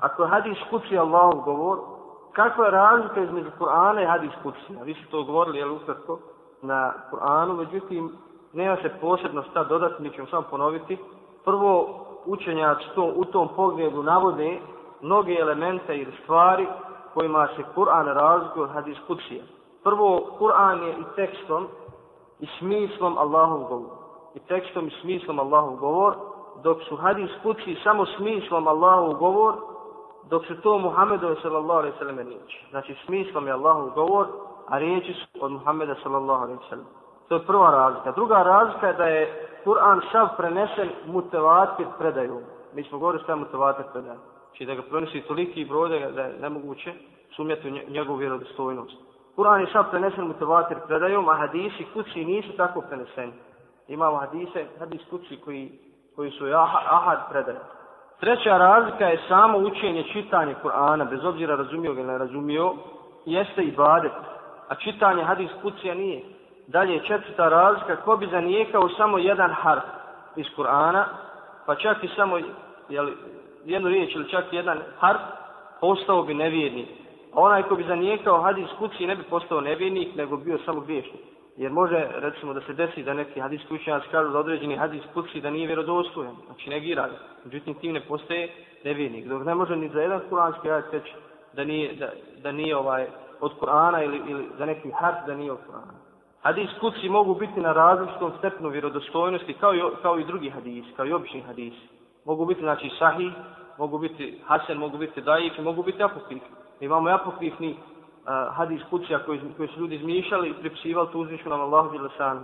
ako je hadis kuci Allahov govor, kakva je razlika između Kur'ana i hadis kuci? Vi ste to govorili, jel ukratko, na Kur'anu, međutim, nema se posebno šta dodati, mi ćemo samo ponoviti. Prvo, učenjaci to, u tom pogledu navode mnoge elemente ili stvari kojima se Kur'an razlikuje od hadis kucija. Prvo, Kur'an je i tekstom i smislom Allahov govor. I tekstom i smislom Allahov govor, dok su hadis kući samo smislom Allahov govor, dok se to Muhammedu sallallahu alaihi sallam riječi. Znači smislom je Allahov govor, a riječi su od Muhammeda sallallahu alaihi sallam. To je prva razlika. Druga razlika je da je Kur'an sav prenesen mutevatir predaju. Mi smo govorili sve mutevatir predaju. Znači da ga prenosi toliki broj da je nemoguće sumjeti u njegovu vjerodostojnost. Kur'an je sav prenesen mutevatir predajom, a hadisi kući nisu tako preneseni. Imamo hadise, hadis kući koji, koji su ahad predaje. Treća razlika je samo učenje, čitanje Kur'ana, bez obzira razumio ga ili ne razumio, jeste i badet. A čitanje hadis kucija nije. Dalje, četvrta razlika, ko bi zanijekao samo jedan harf iz Kur'ana, pa čak i samo jel, jednu riječ ili čak jedan harf, postao bi nevjernik. A onaj ko bi zanijekao hadis kući ne bi postao nevjernik, nego bio samo griješnik. Jer može, recimo, da se desi da neki hadis učenjaci kažu da određeni hadis kući da nije vjerodostojan. Znači, negira ga. Međutim, tim ne postaje nevjernik. Dok ne može ni za jedan kuranski ajet teći da nije, da, da nije ovaj, od Kur'ana ili, ili za neki harf da nije od Kur'ana. Hadis kući mogu biti na različitom stepnu vjerodostojnosti kao i, kao i drugi hadis, kao i obični hadis. Mogu biti, znači, sahih, mogu biti hasen, mogu biti daif, mogu biti apokrif. Imamo apokrifni hadis kuća koji, koji su ljudi izmišljali i pripsivali tu uzvišenom Allahu Đelešanu.